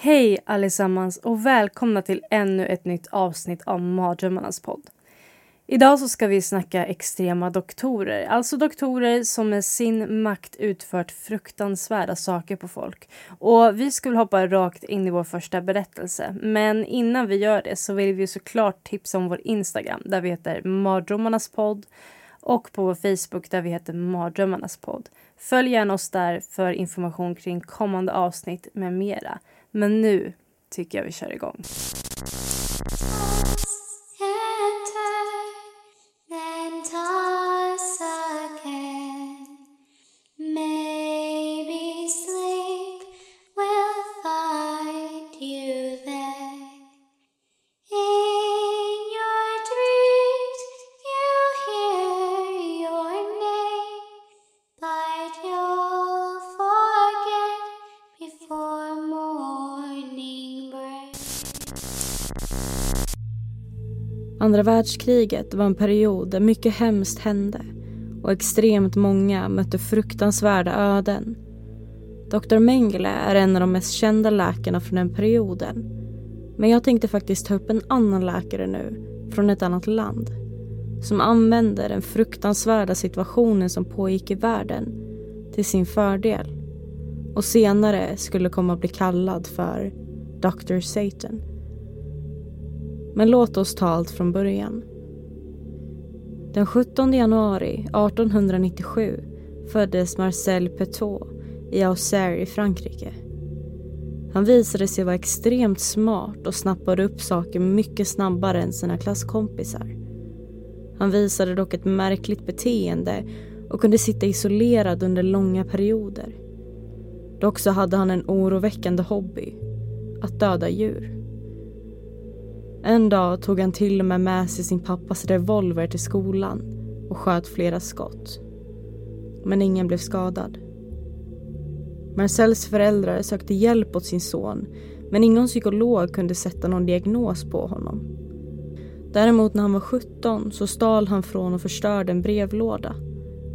Hej allesammans och välkomna till ännu ett nytt avsnitt av Mardrömmarnas podd. Idag så ska vi snacka extrema doktorer, alltså doktorer som med sin makt utfört fruktansvärda saker på folk. Och vi skulle hoppa rakt in i vår första berättelse, men innan vi gör det så vill vi såklart tipsa om vår Instagram där vi heter Mardrömmarnas podd och på vår Facebook där vi heter Mardrömmarnas podd. Följ gärna oss där för information kring kommande avsnitt med mera. Men nu tycker jag vi kör igång. Andra världskriget var en period där mycket hemskt hände och extremt många mötte fruktansvärda öden. Dr Mengele är en av de mest kända läkarna från den perioden. Men jag tänkte faktiskt ta upp en annan läkare nu, från ett annat land. Som använder den fruktansvärda situationen som pågick i världen till sin fördel. Och senare skulle komma att bli kallad för Dr Satan. Men låt oss ta allt från början. Den 17 januari 1897 föddes Marcel Petot i Auxerre i Frankrike. Han visade sig vara extremt smart och snappade upp saker mycket snabbare än sina klasskompisar. Han visade dock ett märkligt beteende och kunde sitta isolerad under långa perioder. Dock så hade han en oroväckande hobby, att döda djur. En dag tog han till och med med sig sin pappas revolver till skolan och sköt flera skott. Men ingen blev skadad. Marcels föräldrar sökte hjälp åt sin son men ingen psykolog kunde sätta någon diagnos på honom. Däremot när han var 17 så stal han från och förstörde en brevlåda.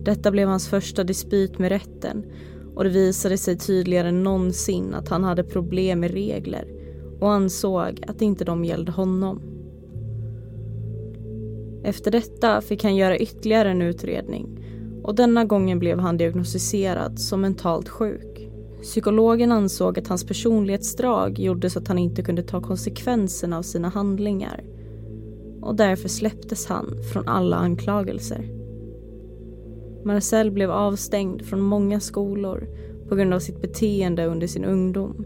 Detta blev hans första dispyt med rätten och det visade sig tydligare än någonsin att han hade problem med regler och ansåg att inte de gällde honom. Efter detta fick han göra ytterligare en utredning och denna gången blev han diagnostiserad som mentalt sjuk. Psykologen ansåg att hans personlighetsdrag gjorde så att han inte kunde ta konsekvenserna av sina handlingar och därför släpptes han från alla anklagelser. Marcel blev avstängd från många skolor på grund av sitt beteende under sin ungdom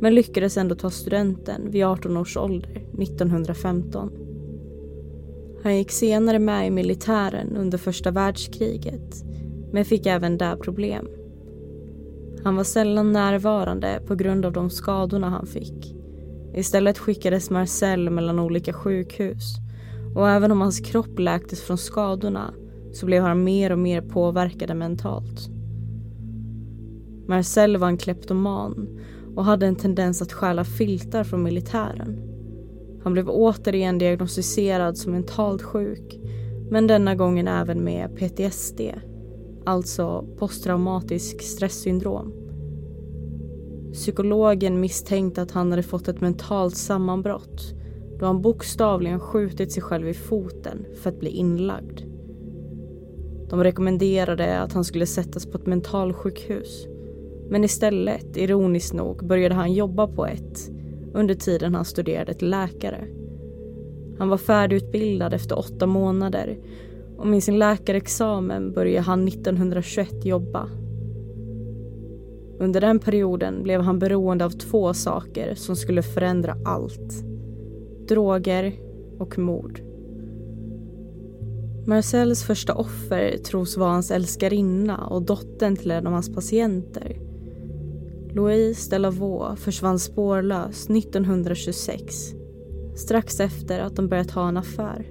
men lyckades ändå ta studenten vid 18 års ålder 1915. Han gick senare med i militären under första världskriget men fick även där problem. Han var sällan närvarande på grund av de skadorna han fick. Istället skickades Marcel mellan olika sjukhus och även om hans kropp läktes från skadorna så blev han mer och mer påverkad mentalt. Marcel var en kleptoman och hade en tendens att stjäla filtar från militären. Han blev återigen diagnostiserad som mentalt sjuk men denna gången även med PTSD, alltså posttraumatisk stresssyndrom. Psykologen misstänkte att han hade fått ett mentalt sammanbrott då han bokstavligen skjutit sig själv i foten för att bli inlagd. De rekommenderade att han skulle sättas på ett mentalsjukhus men istället, ironiskt nog, började han jobba på ett under tiden han studerade till läkare. Han var färdigutbildad efter åtta månader och med sin läkarexamen började han 1921 jobba. Under den perioden blev han beroende av två saker som skulle förändra allt. Droger och mord. Marcels första offer tros vara hans älskarinna och dottern till en av hans patienter. Louise Delavaux försvann spårlöst 1926 strax efter att de börjat ha en affär.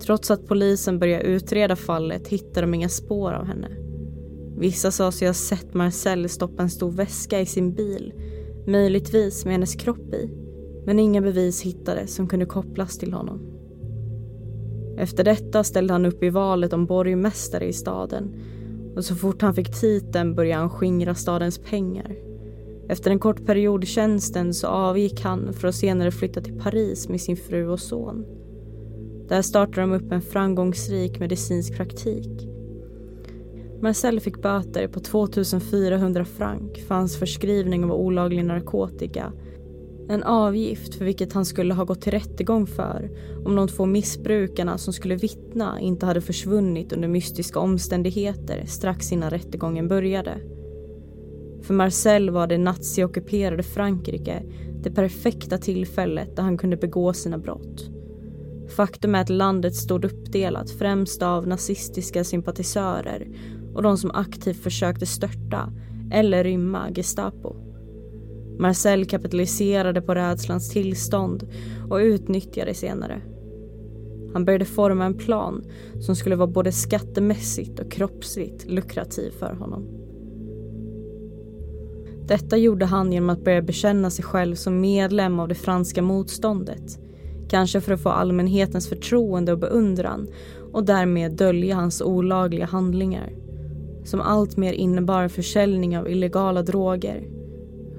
Trots att polisen började utreda fallet hittade de inga spår av henne. Vissa sa sig ha sett Marcel stoppa en stor väska i sin bil, möjligtvis med hennes kropp i. Men inga bevis hittades som kunde kopplas till honom. Efter detta ställde han upp i valet om borgmästare i staden och så fort han fick titeln började han skingra stadens pengar. Efter en kort period i tjänsten så avgick han för att senare flytta till Paris med sin fru och son. Där startade de upp en framgångsrik medicinsk praktik. Marcel fick böter på 2400 franc för hans förskrivning av olaglig narkotika. En avgift för vilket han skulle ha gått till rättegång för om de två missbrukarna som skulle vittna inte hade försvunnit under mystiska omständigheter strax innan rättegången började. För Marcel var det naziockuperade Frankrike det perfekta tillfället där han kunde begå sina brott. Faktum är att landet stod uppdelat främst av nazistiska sympatisörer och de som aktivt försökte störta eller rymma Gestapo. Marcel kapitaliserade på rädslans tillstånd och utnyttjade det senare. Han började forma en plan som skulle vara både skattemässigt och kroppsligt lukrativ för honom. Detta gjorde han genom att börja bekänna sig själv som medlem av det franska motståndet. Kanske för att få allmänhetens förtroende och beundran och därmed dölja hans olagliga handlingar. Som alltmer innebar försäljning av illegala droger.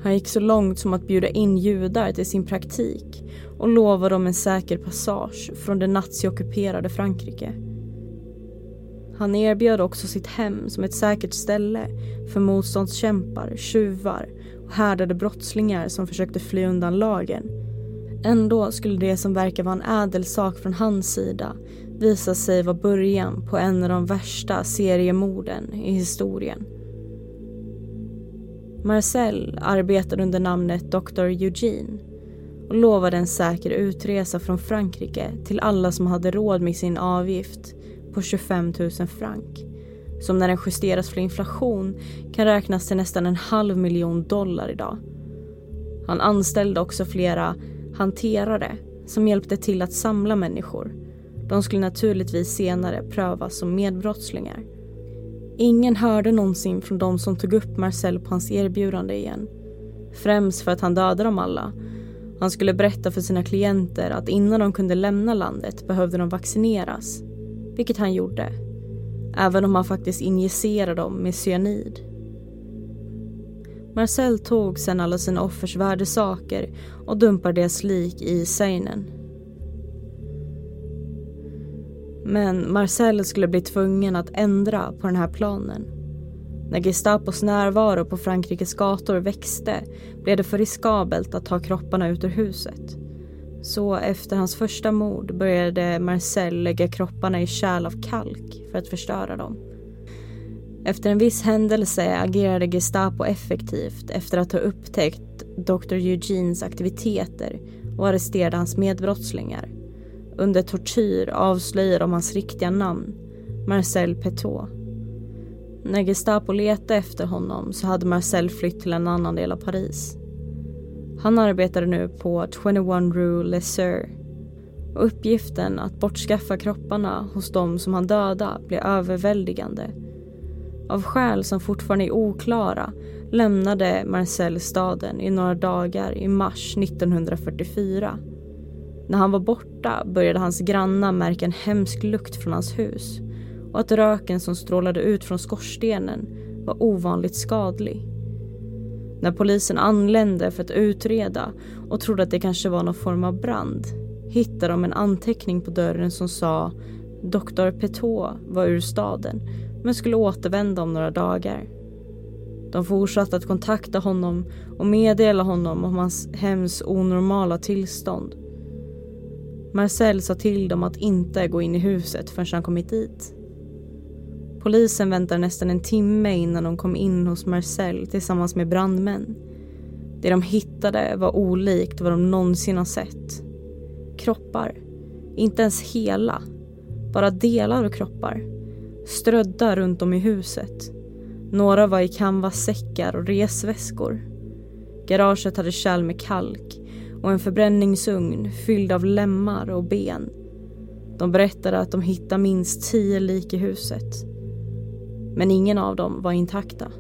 Han gick så långt som att bjuda in judar till sin praktik och lova dem en säker passage från det naziockuperade Frankrike. Han erbjöd också sitt hem som ett säkert ställe för motståndskämpar, tjuvar och härdade brottslingar som försökte fly undan lagen. Ändå skulle det som verkar vara en ädel sak från hans sida visa sig vara början på en av de värsta seriemorden i historien. Marcel arbetade under namnet Dr. Eugene och lovade en säker utresa från Frankrike till alla som hade råd med sin avgift på 25 000 franc som när den justeras för inflation kan räknas till nästan en halv miljon dollar idag. Han anställde också flera hanterare som hjälpte till att samla människor. De skulle naturligtvis senare prövas som medbrottslingar. Ingen hörde någonsin från de som tog upp Marcel på hans erbjudande igen. Främst för att han dödade dem alla. Han skulle berätta för sina klienter att innan de kunde lämna landet behövde de vaccineras vilket han gjorde. Även om han faktiskt injicerade dem med cyanid. Marcel tog sedan alla sina offers värdesaker och dumpade deras lik i Seinen. Men Marcel skulle bli tvungen att ändra på den här planen. När Gestapos närvaro på Frankrikes gator växte blev det för riskabelt att ta kropparna ut ur huset. Så efter hans första mord började Marcel lägga kropparna i kärl av kalk för att förstöra dem. Efter en viss händelse agerade Gestapo effektivt efter att ha upptäckt Dr. Eugenes aktiviteter och arresterade hans medbrottslingar. Under tortyr avslöjade de hans riktiga namn, Marcel Petot. När Gestapo letade efter honom så hade Marcel flytt till en annan del av Paris. Han arbetade nu på 21 Rue Lesser. Och Uppgiften att bortskaffa kropparna hos de som han döda blev överväldigande. Av skäl som fortfarande är oklara lämnade Marcel staden i några dagar i mars 1944. När han var borta började hans grannar märka en hemsk lukt från hans hus och att röken som strålade ut från skorstenen var ovanligt skadlig. När polisen anlände för att utreda och trodde att det kanske var någon form av brand hittade de en anteckning på dörren som sa Dr. Petot var ur staden men skulle återvända om några dagar. De fortsatte att kontakta honom och meddela honom om hans hems onormala tillstånd. Marcel sa till dem att inte gå in i huset förrän han kommit dit. Polisen väntade nästan en timme innan de kom in hos Marcel tillsammans med brandmän. Det de hittade var olikt vad de någonsin har sett. Kroppar. Inte ens hela. Bara delar av kroppar. Strödda runt om i huset. Några var i canvassäckar och resväskor. Garaget hade kärl med kalk och en förbränningsugn fylld av lemmar och ben. De berättade att de hittade minst tio lik i huset. Men ingen av dem var intakta.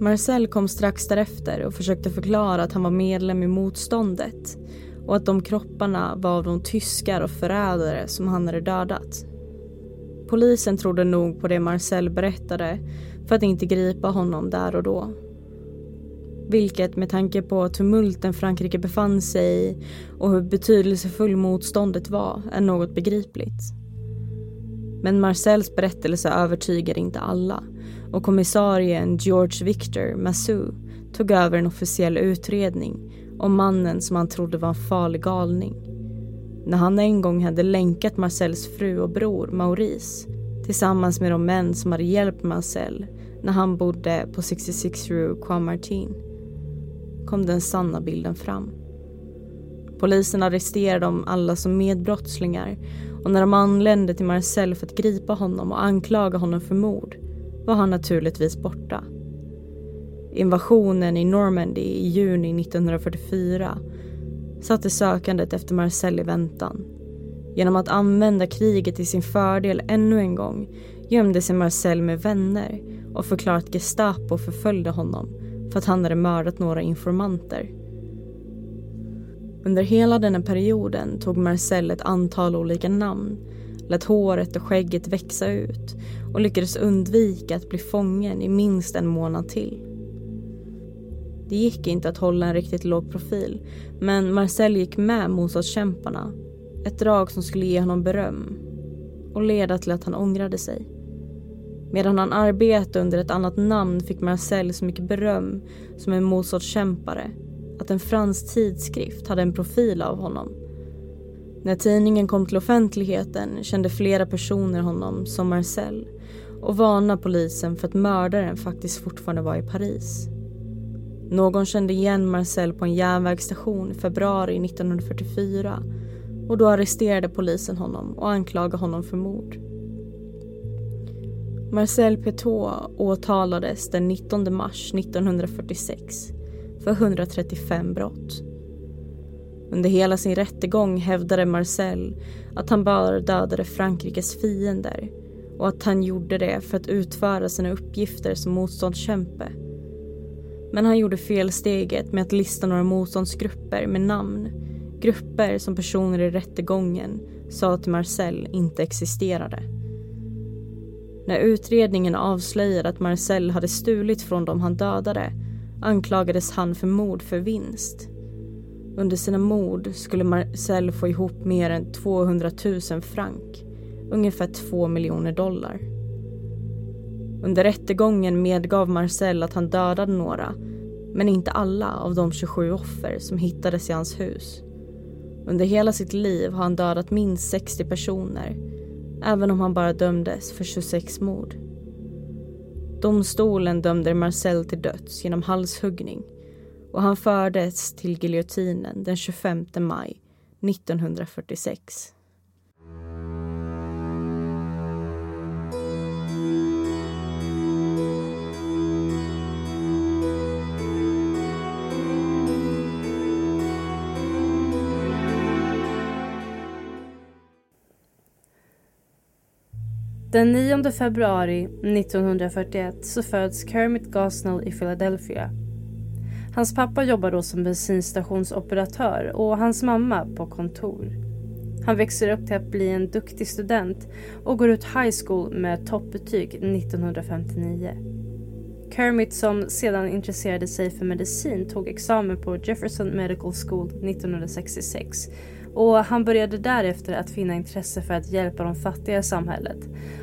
Marcel kom strax därefter och försökte förklara att han var medlem i motståndet och att de kropparna var av de tyskar och förrädare som han hade dödat. Polisen trodde nog på det Marcel berättade för att inte gripa honom där och då. Vilket med tanke på tumulten Frankrike befann sig i och hur betydelsefull motståndet var är något begripligt. Men Marcels berättelse övertygar inte alla och kommissarien George Victor Massou tog över en officiell utredning om mannen som han trodde var en farlig galning. När han en gång hade länkat Marcels fru och bror Maurice tillsammans med de män som hade hjälpt Marcel när han bodde på 66 Rue Croix Martin kom den sanna bilden fram. Polisen arresterade dem alla som medbrottslingar och när de anlände till Marcel för att gripa honom och anklaga honom för mord var han naturligtvis borta. Invasionen i Normandy i juni 1944 satte sökandet efter Marcel i väntan. Genom att använda kriget till sin fördel ännu en gång gömde sig Marcel med vänner och förklarade att Gestapo förföljde honom för att han hade mördat några informanter. Under hela denna perioden tog Marcel ett antal olika namn, lät håret och skägget växa ut och lyckades undvika att bli fången i minst en månad till. Det gick inte att hålla en riktigt låg profil, men Marcel gick med motståndskämparna. Ett drag som skulle ge honom beröm och leda till att han ångrade sig. Medan han arbetade under ett annat namn fick Marcel så mycket beröm som en motståndskämpare att en fransk tidskrift hade en profil av honom. När tidningen kom till offentligheten kände flera personer honom som Marcel och varnade polisen för att mördaren faktiskt fortfarande var i Paris. Någon kände igen Marcel på en järnvägsstation i februari 1944 och då arresterade polisen honom och anklagade honom för mord. Marcel Petot åtalades den 19 mars 1946 för 135 brott. Under hela sin rättegång hävdade Marcel att han bara dödade Frankrikes fiender och att han gjorde det för att utföra sina uppgifter som motståndskämpe. Men han gjorde felsteget med att lista några motståndsgrupper med namn. Grupper som personer i rättegången sa att Marcel inte existerade. När utredningen avslöjade att Marcel hade stulit från dem han dödade anklagades han för mord för vinst. Under sina mord skulle Marcel få ihop mer än 200 000 franc, ungefär 2 miljoner dollar. Under rättegången medgav Marcel att han dödade några, men inte alla av de 27 offer som hittades i hans hus. Under hela sitt liv har han dödat minst 60 personer även om han bara dömdes för 26 mord. Domstolen dömde Marcel till döds genom halshuggning och han fördes till giljotinen den 25 maj 1946. Den 9 februari 1941 så föds Kermit Gosnell i Philadelphia. Hans pappa jobbar då som bensinstationsoperatör och hans mamma på kontor. Han växer upp till att bli en duktig student och går ut high school med toppbetyg 1959. Kermit som sedan intresserade sig för medicin tog examen på Jefferson Medical School 1966 och han började därefter att finna intresse för att hjälpa de fattiga i samhället.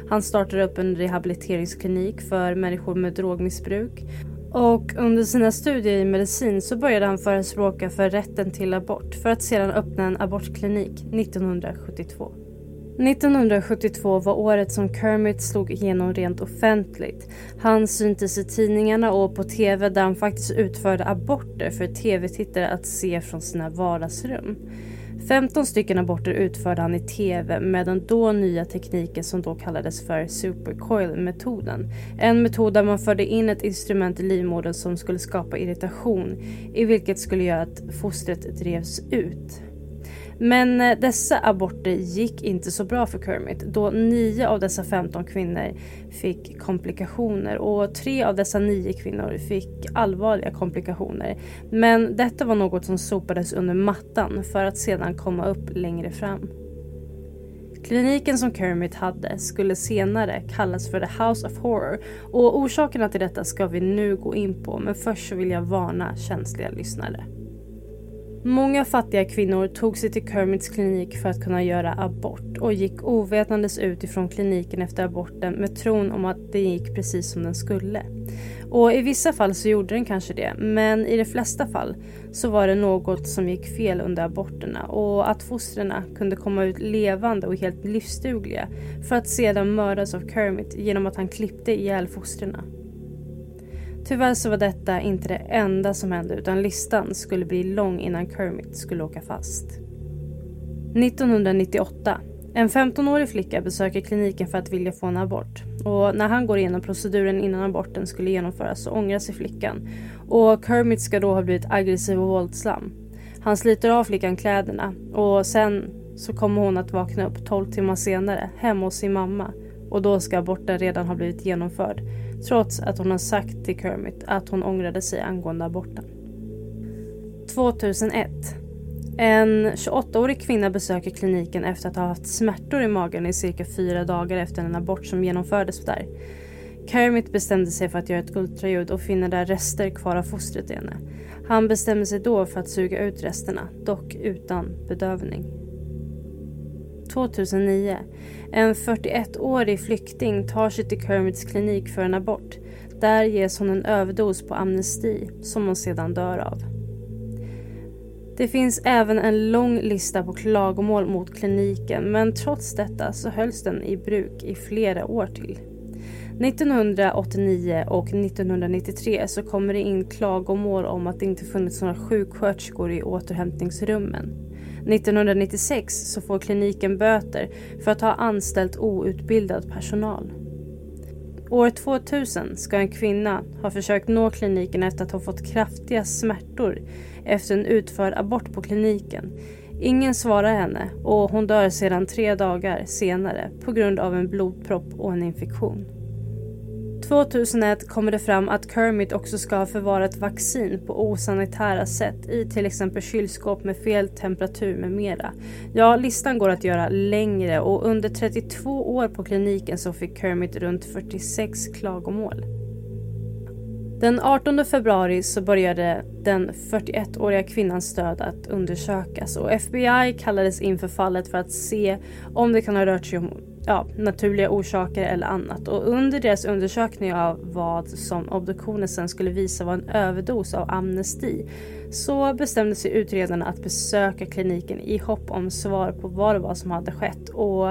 Han startade upp en rehabiliteringsklinik för människor med drogmissbruk och under sina studier i medicin så började han förespråka för rätten till abort för att sedan öppna en abortklinik 1972. 1972 var året som Kermit slog igenom rent offentligt. Han syntes i tidningarna och på TV där han faktiskt utförde aborter för tv-tittare att se från sina vardagsrum. 15 stycken aborter utförde han i TV med den då nya tekniken som då kallades för supercoil-metoden. En metod där man förde in ett instrument i livmodern som skulle skapa irritation i vilket skulle göra att fostret drevs ut. Men eh, dessa aborter gick inte så bra för Kermit då 9 av dessa 15 kvinnor fick komplikationer och 3 av dessa 9 kvinnor fick allvarliga komplikationer. Men detta var något som sopades under mattan för att sedan komma upp längre fram. Kliniken som Kermit hade skulle senare kallas för The House of Horror och orsakerna till detta ska vi nu gå in på men först så vill jag varna känsliga lyssnare. Många fattiga kvinnor tog sig till Kermits klinik för att kunna göra abort och gick ovetandes ut ifrån kliniken efter aborten med tron om att det gick precis som den skulle. Och i vissa fall så gjorde den kanske det, men i de flesta fall så var det något som gick fel under aborterna och att fostren kunde komma ut levande och helt livsdugliga för att sedan mördas av Kermit genom att han klippte ihjäl fostren. Tyvärr så var detta inte det enda som hände utan listan skulle bli lång innan Kermit skulle åka fast. 1998. En 15-årig flicka besöker kliniken för att vilja få en abort. Och när han går igenom proceduren innan aborten skulle genomföras så ångrar sig flickan. Och Kermit ska då ha blivit aggressiv och våldsam. Han sliter av flickan kläderna och sen så kommer hon att vakna upp 12 timmar senare hemma hos sin mamma. Och då ska aborten redan ha blivit genomförd trots att hon har sagt till Kermit att hon ångrade sig angående aborten. 2001. En 28-årig kvinna besöker kliniken efter att ha haft smärtor i magen i cirka fyra dagar efter en abort som genomfördes där. Kermit bestämde sig för att göra ett ultraljud och finner där rester kvar av fostret i henne. Han bestämde sig då för att suga ut resterna, dock utan bedövning. 2009. En 41-årig flykting tar sig till Kermits klinik för en abort. Där ges hon en överdos på amnesti som hon sedan dör av. Det finns även en lång lista på klagomål mot kliniken men trots detta så hölls den i bruk i flera år till. 1989 och 1993 så kommer det in klagomål om att det inte funnits några sjuksköterskor i återhämtningsrummen. 1996 så får kliniken böter för att ha anställt outbildad personal. År 2000 ska en kvinna ha försökt nå kliniken efter att ha fått kraftiga smärtor efter en utförd abort på kliniken. Ingen svarar henne och hon dör sedan tre dagar senare på grund av en blodpropp och en infektion. 2001 kommer det fram att Kermit också ska ha förvarat vaccin på osanitära sätt i till exempel kylskåp med fel temperatur med mera. Ja, listan går att göra längre och under 32 år på kliniken så fick Kermit runt 46 klagomål. Den 18 februari så började den 41-åriga kvinnans död att undersökas och FBI kallades in för fallet för att se om det kan ha rört sig om ja, naturliga orsaker eller annat. Och under deras undersökning av vad som obduktionen sen skulle visa var en överdos av amnesti så bestämde sig utredarna att besöka kliniken i hopp om svar på vad det var som hade skett. Och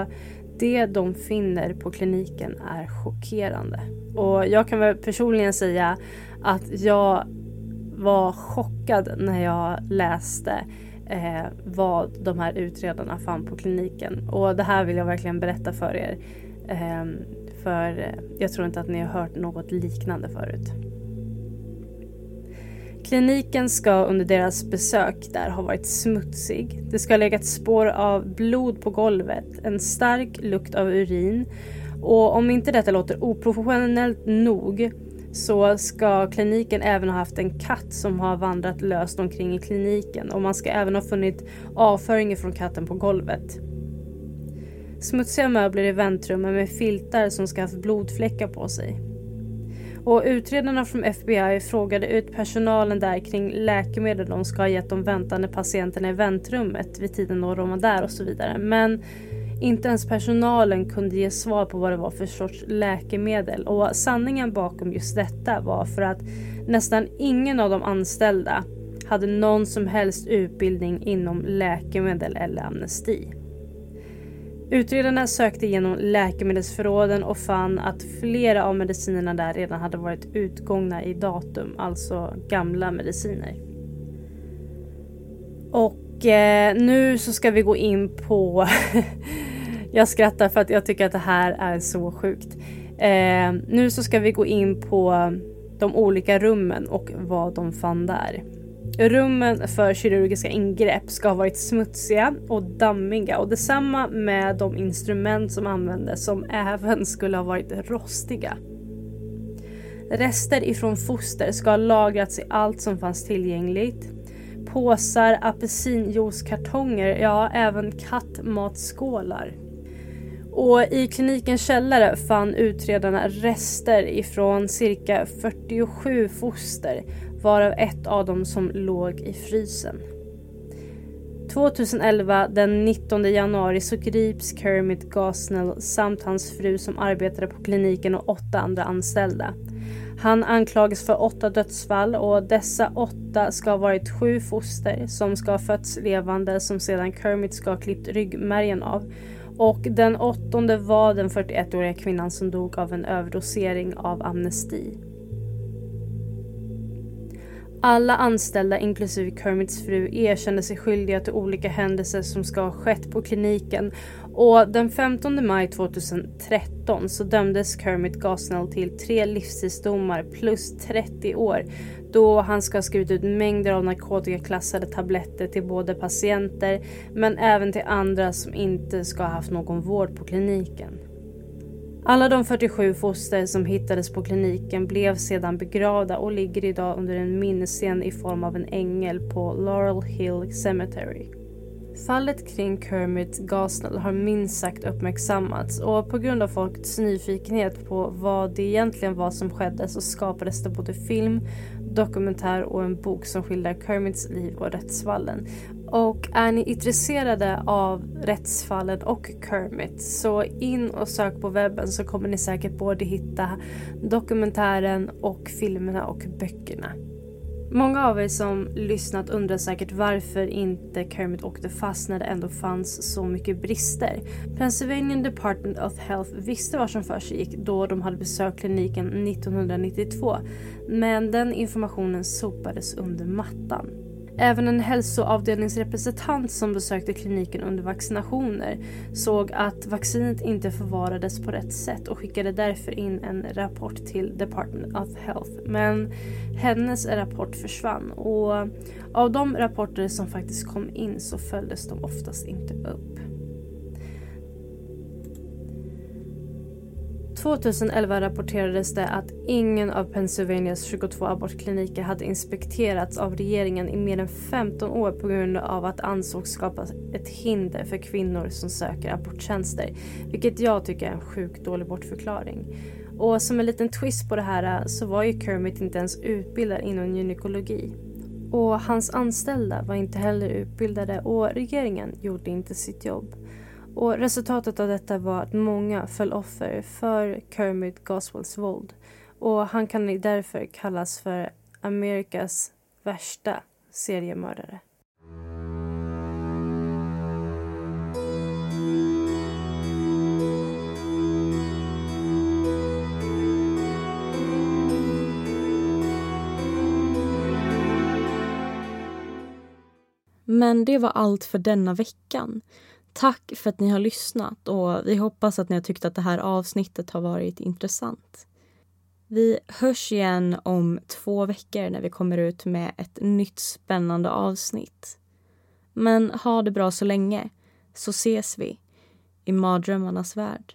det de finner på kliniken är chockerande. Och jag kan väl personligen säga att jag var chockad när jag läste eh, vad de här utredarna fann på kliniken. Och det här vill jag verkligen berätta för er. Eh, för jag tror inte att ni har hört något liknande förut. Kliniken ska under deras besök där ha varit smutsig. Det ska ha legat spår av blod på golvet, en stark lukt av urin och om inte detta låter oprofessionellt nog så ska kliniken även ha haft en katt som har vandrat löst omkring i kliniken och man ska även ha funnit avföring från katten på golvet. Smutsiga möbler i väntrummet med filtar som ska ha haft blodfläckar på sig. Och utredarna från FBI frågade ut personalen där kring läkemedel de ska ha gett de väntande patienterna i väntrummet vid tiden då de var där och så vidare. Men inte ens personalen kunde ge svar på vad det var för sorts läkemedel och sanningen bakom just detta var för att nästan ingen av de anställda hade någon som helst utbildning inom läkemedel eller amnesti. Utredarna sökte igenom läkemedelsförråden och fann att flera av medicinerna där redan hade varit utgångna i datum, alltså gamla mediciner. Och och eh, nu så ska vi gå in på... jag skrattar för att jag tycker att det här är så sjukt. Eh, nu så ska vi gå in på de olika rummen och vad de fann där. Rummen för kirurgiska ingrepp ska ha varit smutsiga och dammiga och detsamma med de instrument som användes som även skulle ha varit rostiga. Rester ifrån foster ska ha lagrats i allt som fanns tillgängligt. Påsar, apelsinjuicekartonger, ja även kattmatskålar. Och i klinikens källare fann utredarna rester ifrån cirka 47 foster varav ett av dem som låg i frysen. 2011 den 19 januari så grips Kermit Gosnell samt hans fru som arbetade på kliniken och åtta andra anställda. Han anklagas för åtta dödsfall och dessa åtta ska ha varit sju foster som ska ha fötts levande som sedan Kermit ska ha klippt ryggmärgen av. Och den åttonde var den 41-åriga kvinnan som dog av en överdosering av amnesti. Alla anställda, inklusive Kermits fru, erkände sig skyldiga till olika händelser som ska ha skett på kliniken och den 15 maj 2013 så dömdes Kermit Gosnell till tre livstidsdomar plus 30 år då han ska ha skrivit ut mängder av narkotikaklassade tabletter till både patienter men även till andra som inte ska ha haft någon vård på kliniken. Alla de 47 foster som hittades på kliniken blev sedan begravda och ligger idag under en minnescen i form av en ängel på Laurel Hill Cemetery. Fallet kring Kermit Gosnell har minst sagt uppmärksammats och på grund av folks nyfikenhet på vad det egentligen var som skedde så skapades det både film, dokumentär och en bok som skildrar Kermits liv och rättsfallen. Och är ni intresserade av rättsfallen och Kermit så in och sök på webben så kommer ni säkert både hitta dokumentären och filmerna och böckerna. Många av er som lyssnat undrar säkert varför inte Kermit åkte fast när det ändå fanns så mycket brister. Pennsylvania Department of Health visste vad som försiggick då de hade besökt kliniken 1992 men den informationen sopades under mattan. Även en hälsoavdelningsrepresentant som besökte kliniken under vaccinationer såg att vaccinet inte förvarades på rätt sätt och skickade därför in en rapport till Department of Health. Men hennes rapport försvann och av de rapporter som faktiskt kom in så följdes de oftast inte upp. 2011 rapporterades det att ingen av Pennsylvanias 22 abortkliniker hade inspekterats av regeringen i mer än 15 år på grund av att det ansågs skapa ett hinder för kvinnor som söker aborttjänster. Vilket jag tycker är en sjukt dålig bortförklaring. Och som en liten twist på det här äh, så var ju Kermit inte ens utbildad inom gynekologi. Och hans anställda var inte heller utbildade och regeringen gjorde inte sitt jobb. Och resultatet av detta var att många föll offer för Kermit Goswells våld. Och han kan därför kallas för Amerikas värsta seriemördare. Men det var allt för denna veckan. Tack för att ni har lyssnat och vi hoppas att ni har tyckt att det här avsnittet har varit intressant. Vi hörs igen om två veckor när vi kommer ut med ett nytt spännande avsnitt. Men ha det bra så länge, så ses vi i mardrömmarnas värld.